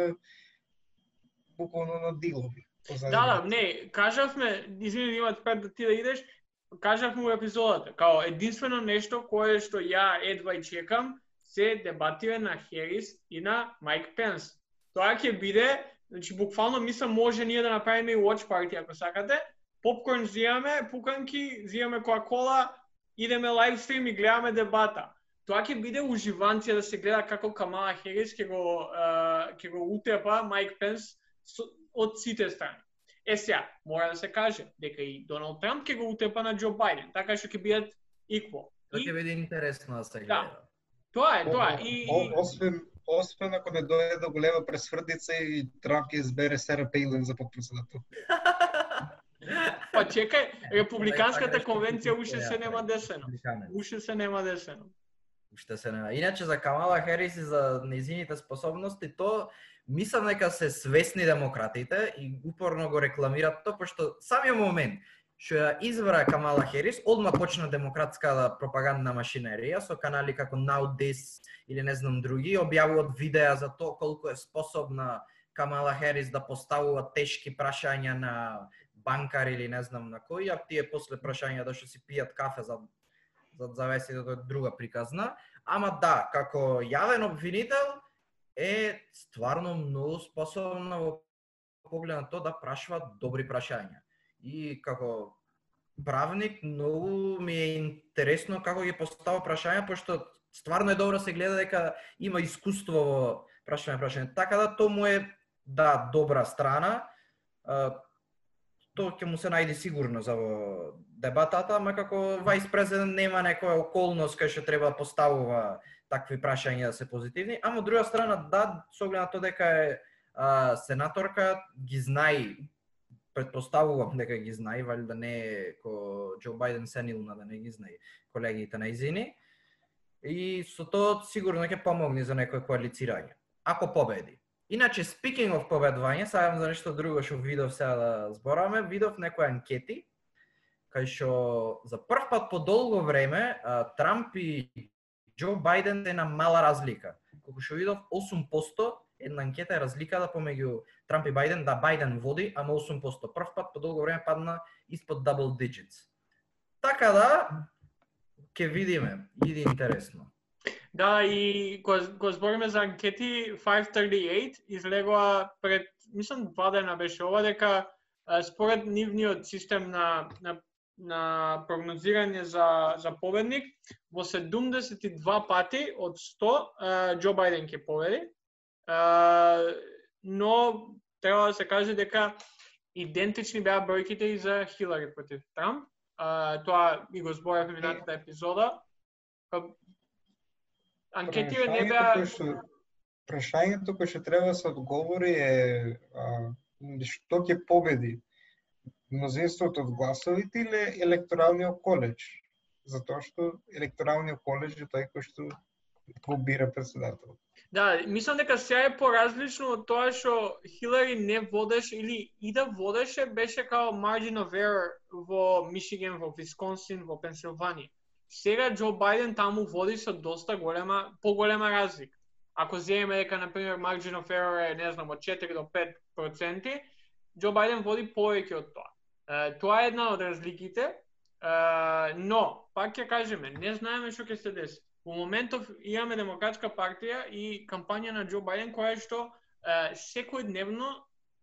буквално на дилови. Да, да, не, кажавме, извини имат пред да ти да идеш, кажав му епизодата, као единствено нешто кое што ја едва и чекам, се дебативе на Херис и на Майк Пенс. Тоа ќе биде, значи буквално мислам може ние да направиме и watch party ако сакате. Попкорн зијаме, пуканки, зијаме кола идеме лайв стрим и гледаме дебата. Тоа ќе биде уживанција да се гледа како Камала Херис ќе го ќе го утепа Майк Пенс од сите страни. Е сега, мора да се каже дека и Доналд Трамп ќе го утепа на Џо Бајден, така што ќе бидат equal. Тоа ќе биде интересно да се Да. гледа. тоа е, тоа е. И, о- освен освен ако не дојде до голема пресврдица и Трамп ќе избере Сера Пейлен за подпредседател. па чекај, републиканската Така, конвенција нешто уште се нема десено. Уште се нема десено. Уште се нема. Иначе за Камала Херис и за незините способности, то мислам дека се свесни демократите и упорно го рекламираат тоа, пошто самиот момент што ја избра Камала Херис, одма почна демократска пропагандна машинерија со канали како Now This или не знам други, објавуваат видеа за тоа колку е способна Камала Херис да поставува тешки прашања на банкар или не знам на кој, а тие после прашања да што си пијат кафе за за да тоа е друга приказна. Ама да, како јавен обвинител е стварно многу способна во поглед на тоа да прашува добри прашања. И како правник многу ми е интересно како ги постава прашања, пошто стварно е добро да се гледа дека има искуство во прашање прашање. Така да тоа му е да добра страна. Тоа ќе му се најде сигурно за дебатата, ама како вајс президент нема некоја околност кај што треба да поставува такви прашања да се позитивни, ама од друга страна да, со оглед на тоа дека е а, сенаторка ги знае, предпоставувам дека ги знае, вали да не е ко Џо Бајден сенилна да не ги знае колегите на Изини. И со тоа сигурно ќе помогне за некој коалицирање. Ако победи. Иначе, speaking of победување, сега за нешто друго што видов сега да збораме, видов некои анкети, кај што за прв пат по долго време Трамп и Џо Бајден е на мала разлика. Колку што видов 8% една анкета е разликата помеѓу Трамп и Бајден, да Бајден води, ама 8%. Прв пат по долго време падна испод double digits. Така да, ќе видиме, иди интересно. Да, и кога, кога збориме за анкети, 538 излегува пред, мислам, два дена беше ова, дека според нивниот систем на, на, на прогнозирање за, за победник, во 72 пати од 100 Џо Бајден ќе победи но треба да се каже дека идентични беа бројките и за Хилари против Трамп. Тоа и го зборевме минатата епизода. Па, анкетите не беа... Прашањето кој што треба да се одговори е а, што ќе победи? Мнозинството од гласовите или електоралниот коледж? Затоа што електоралниот коледж е тој кој што го бира председател. Да, мислам дека сега е поразлично од тоа што Хилари не водеше или и да водеше беше као margin of error во Мишиген, во Висконсин, во Пенсилванија. Сега Џо Бајден таму води со доста голема, поголема разлика. Ако земеме дека на пример margin of error е не знам од 4 до 5 проценти, Џо Бајден води повеќе од тоа. Тоа е една од разликите, но пак ќе кажеме, не знаеме што ќе се деси. Во моментов имаме Демократска партија и кампања на Џо Бајден која што е, секојдневно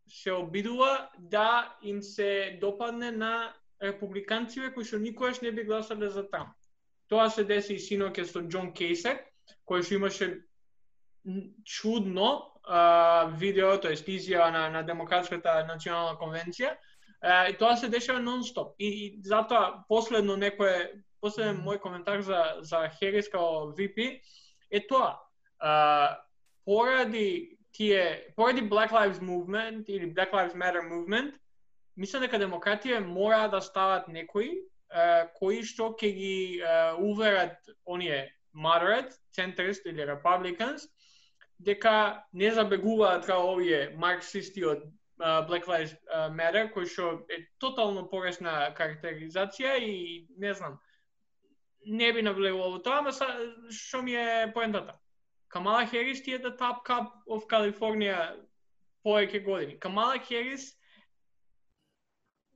се обидува да им се допадне на републиканците кои што никогаш не би гласале за Трамп. Тоа се деси и синоќе со Џон Кейсек, кој што имаше чудно а, видео, тоест изјава на, на Демократската национална конвенција, и тоа се дешава нон-стоп. И, и затоа последно некое последен мој коментар за за Херис као VP е тоа. А, поради тие поради Black Lives Movement или Black Lives Matter Movement, мислам дека демократија мора да стават некои а, кои што ќе ги а, уверат оние moderate, centrist или republicans дека не забегуваат како овие марксисти од Black Lives Matter, кој што е тотално погрешна карактеризација и не знам, не би навлегувал во тоа, ама што ми е поентата. Камала Херис ти е the top кап of California повеќе години. Камала Херис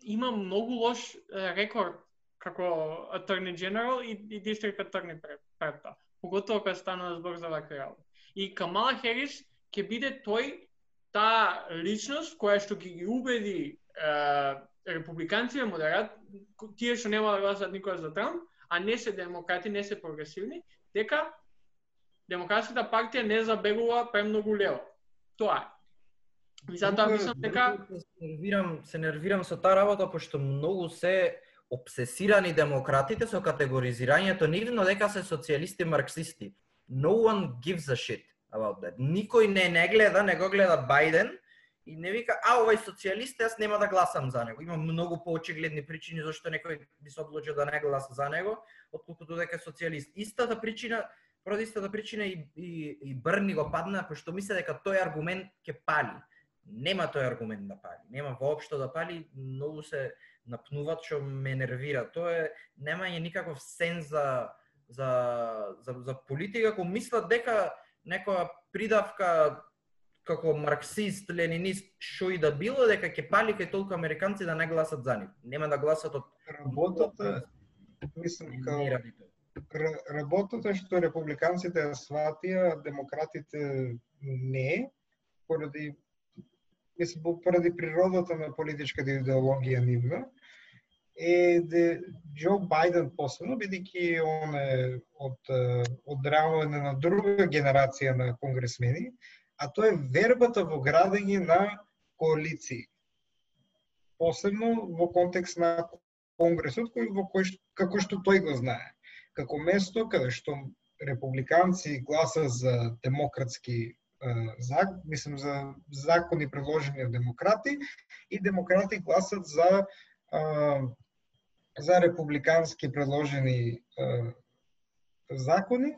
има многу лош рекорд како Attorney General и, и District Attorney пред, пред тоа. Поготово кога стана збор за вакви работи. И Камала Херис ќе биде тој таа личност која што ќе ги убеди е, републиканците модерат, тие што нема да гласат никој за Трамп, а не се демократи, не се прогресивни, дека Демократската партија не забегува премногу лево. Тоа е. И затоа мислам дека се нервирам, се нервирам со таа работа пошто многу се обсесирани демократите со категоризирањето нивно дека се социјалисти марксисти. No one gives a shit about that. Никој не не гледа, не го гледа Бајден и не вика, а овај социјалист, јас нема да гласам за него. Има многу поочигледни причини зашто некој би се одлучил да не гласа за него, отколку дека е социјалист. Истата причина, поради истата причина и, и, и Брни го падна, пошто мисле дека тој аргумент ќе пали. Нема тој аргумент да пали. Нема воопшто да пали, многу се напнуваат што ме нервира. Тоа е немање никаков сен за за за, за политика, ако мислат дека некоја придавка како марксист, ленинист, што и да било, дека ќе пали кај толку американци да не гласат за нив. Нема да гласат од работата мислам као работата што републиканците ја сватија, демократите не, поради мислам поради природата на политичката идеологија нивна, е де Џо Бајден посебно, бидејќи он е од, од реално на друга генерација на конгресмени, а тоа е вербата во градење на коалиции. посебно во контекст на Конгресот, кој, во кој, како што тој го знае. Како место каде што републиканци гласа за демократски зак, мислам за закони предложени од демократи и демократи гласат за за републикански предложени закони,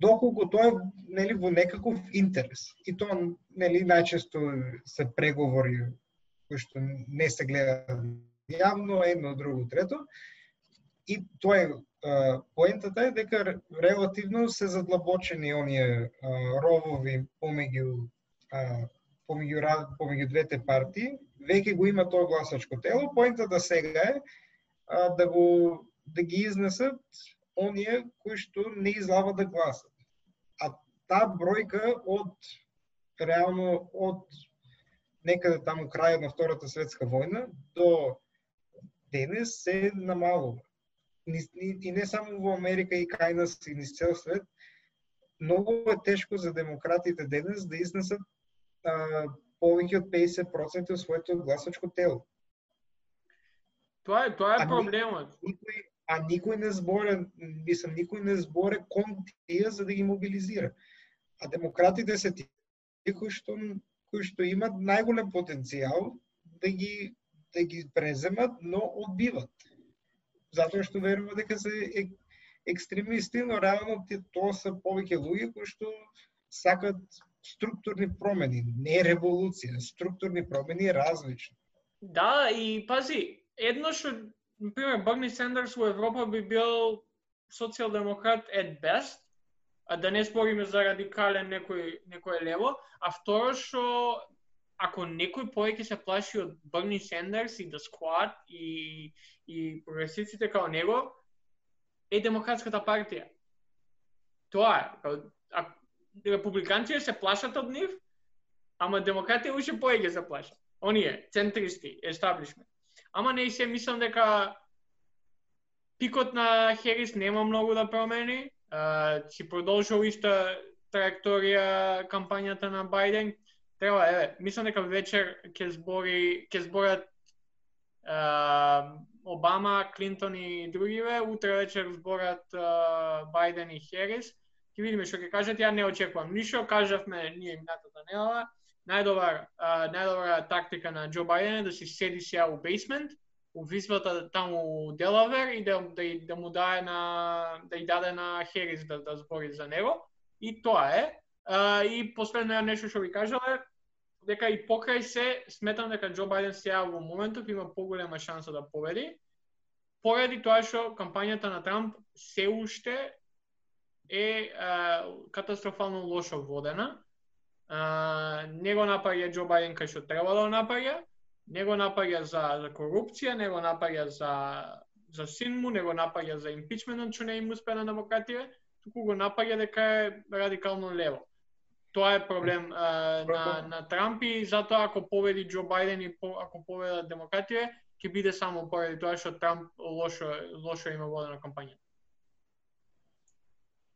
доколку тоа е нели во некаков интерес. И тоа нели најчесто се преговори кои што не се гледаат јавно, едно, друго, трето. И тоа е поентата е дека релативно се задлабочени оние ровови помеѓу помеѓу помеѓу двете партии, веќе го има тоа гласачко тело. Поентата сега е а, да го да ги изнесат оние кои што не излава да гласат. А таа бројка од реално од некаде таму крајот на Втората светска војна до денес се намалува. И не само во Америка и кај нас и низ цел свет, многу е тешко за демократите денес да изнесат а, повеќе од 50% од своето гласачко тело. Тоа е, тоа е проблемот. Никој, а никој не зборе, мислам, никој не зборе кон тие за да ги мобилизира. А демократите се тие кои што кои што имат најголем потенцијал да ги да ги преземат, но одбиват. Затоа што верува дека се ек, екстремисти, но реално тоа се повеќе луѓе кои што сакат структурни промени, не револуција, структурни промени различни. Да, и пази, едно што например, Берни Сендерс во Европа би бил социјалдемократ at best, а да не спориме за радикален некој некој лево, а второ што ако некој повеќе се плаши од Берни Сендерс и да The Squad и и прогресивците као него, е демократската партија. Тоа е. А, републиканците се плашат од нив, ама демократите уште повеќе се плашат. Оние, центристи, естаблишмент. Ама не се мислам дека пикот на Херис нема многу да промени. Uh, си продолжува иста траекторија кампањата на Бајден. Треба, еве, мислам дека вечер ќе збори ќе зборат uh, Обама, Клинтон и другиве, утре вечер зборат uh, Бајден и Херис. Ќе видиме што ќе кажат, ја не очекувам ништо, кажавме ние минатата недела најдобар најдобра тактика на Џо Бајден е да си седи сега у бейсмент, у висбата таму у Делавер и да, да, да му даде на да и даде на Херис да, да збори за него. И тоа е. А, и последно нешто што ви кажале, дека и покрај се сметам дека Џо Бајден сега во моментов има поголема шанса да победи. Поради тоа што кампањата на Трамп се уште е а, катастрофално лошо водена а, не го напаѓа Џо Бајден кај што треба да го напаѓа, не го напаѓа за, за корупција, не го напаѓа за, за син му, не го напаѓа за импичментот што не им успеа на демократија, туку го напаѓа дека е радикално лево. Тоа е проблем а, на, на Трамп и затоа ако победи Џо Бајден и по, ако победат демократија, ќе биде само поради тоа што Трамп лошо лошо има водена кампањата.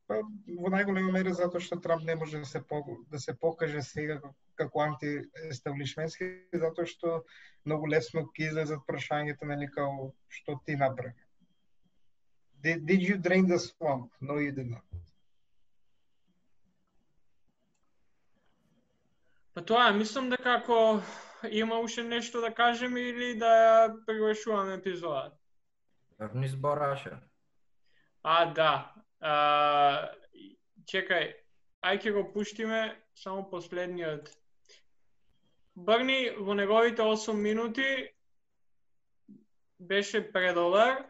Па, во најголема мера затоа што Трамп не може да се по, да се покаже сега како антиестаблишментски, затоа што многу лесно ќе излезат прашањето нели као што ти направи. Did, did you drain the swamp? No, you did not. Па тоа, мислам дека ако има уште нешто да кажеме или да приглашуваме епизодата. Врни збораше. А, да. А, чекај, ај ќе го пуштиме само последниот. Брни во неговите 8 минути беше предобар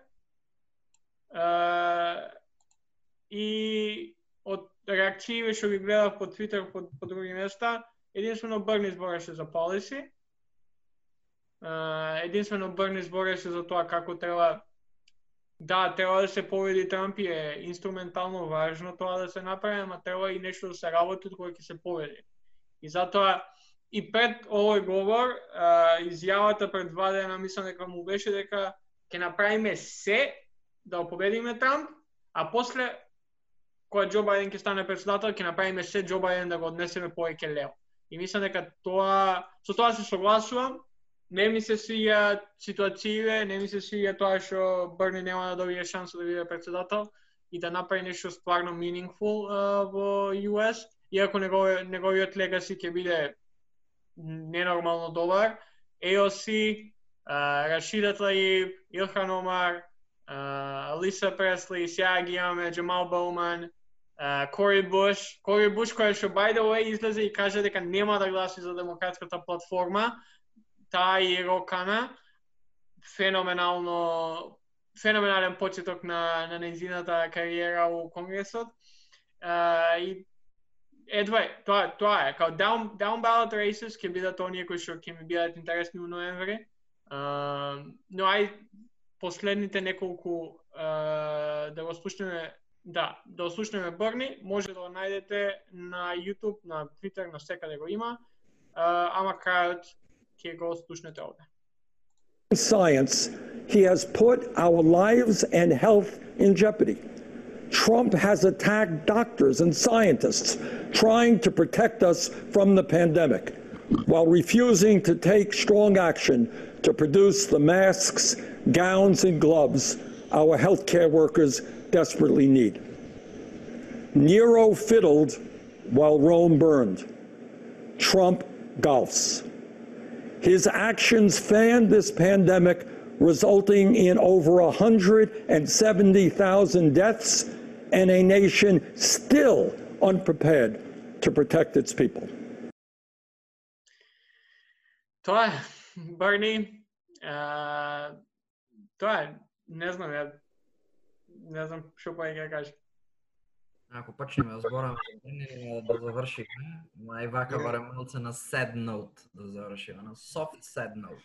а, и од реакциите што ги гледав по Твитер по, по други места, единствено Брни збореше за полиси. единствено Брни збореше за тоа како треба Да, треба да се победи Трамп и е инструментално важно тоа да се направи, ама треба и нешто да се работи кога ќе се победи. И затоа и пред овој говор, а, изјавата пред два дена, мислам дека му беше дека ќе направиме се да победиме Трамп, а после кога Џо Бајден ќе стане председател, ќе направиме се Џо Бајден да го однесеме повеќе лево. И мислам дека тоа со тоа се согласувам, не ми се свија ситуациите, не ми се свија тоа што Берни нема да добие шанса да биде председател и да направи нешто стварно meaningful uh, во US, иако негови, неговиот легаси ќе биде ненормално добар. AOC, uh, Рашида Таиб, Илхан Омар, uh, Алиса Пресли, сега ги имаме Джамал Боуман, Кори Буш, Кори Буш кој што by the way излезе и каже дека нема да гласи за демократската платформа, таа и Рокана, феноменално феноменален почеток на на нејзината кариера у Конгресот. А, и едва тоа тоа е, као down down ballot races ќе бидат оние кои што ќе ми бидат интересни у ноември. А, но ај последните неколку а, да го слушнеме да, да слушнеме Бърни, може да го најдете на YouTube, на Twitter, на секаде го има. Uh, ама крајот Science, he has put our lives and health in jeopardy. Trump has attacked doctors and scientists trying to protect us from the pandemic while refusing to take strong action to produce the masks, gowns, and gloves our healthcare workers desperately need. Nero fiddled while Rome burned. Trump golfs. His actions fanned this pandemic, resulting in over 170,000 deaths and a nation still unprepared to protect its people. Тоа е, Барни, а, тоа е, не знам, ја, не знам што па ќе кажа. Ако почнеме да збораме да завршиме, ма и вака барем малце на sad note да завршиме, на soft sad note.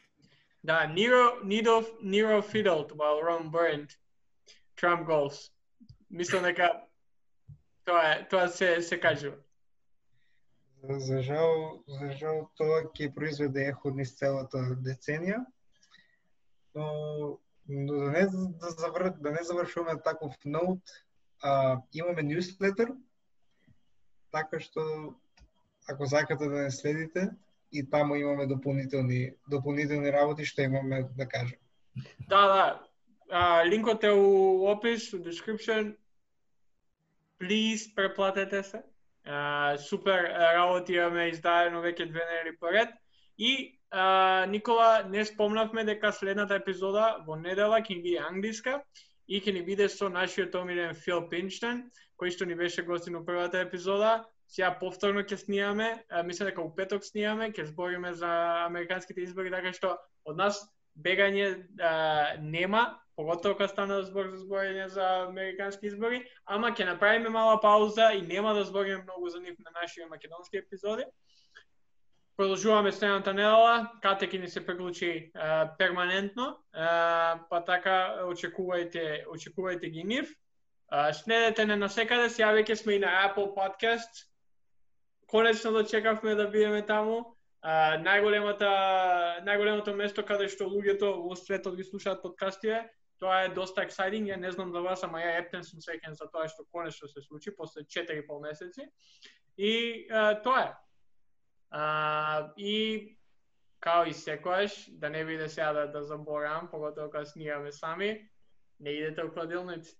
Да, Nero, Nero, Nero fiddled while Rome burned. Trump goals. Мислам дека тоа е, тоа се се кажува. За, за жал, за жал тоа ќе произведе ехо низ целата деценија. Но, но да не да, завр, да не завршуваме таков ноут, а, имаме newsletter, така што ако сакате да не следите, и таму имаме дополнителни дополнителни работи што имаме да кажем. Да, да. А, линкот е у опис, у description. Please, преплатете се. А, супер работи имаме издадено веќе две недели поред. И а, Никола, не спомнавме дека следната епизода во недела ќе биде англиска и ќе ни биде со нашиот омилен Фил Пинчтен, кој што ни беше гостин у првата епизода. Сега повторно ќе снимаме, мислам дека у петок снимаме, ќе збориме за американските избори, така што од нас бегање а, нема, поготово кога стана збор за зборење за американски избори, ама ќе направиме мала пауза и нема да збориме многу за нив на нашите македонски епизоди. Продолжуваме следната недела, кате ќе ни се приклучи а, перманентно, а, па така очекувајте, очекувајте ги нив. А, следете не насекаде, сега веќе сме и на Apple Podcast. Конечно дочекавме да, да бидеме таму а, најголемата најголемото место каде што луѓето во светот ги слушаат подкастите, тоа е доста exciting, ја не знам за вас, ама ја ептен сум секен за тоа што конечно се случи после 4,5 месеци. И а, тоа е. А, и као и секојаш, да не биде сега да, да заборавам, поготово кога снимаме сами, не идете у кладилници.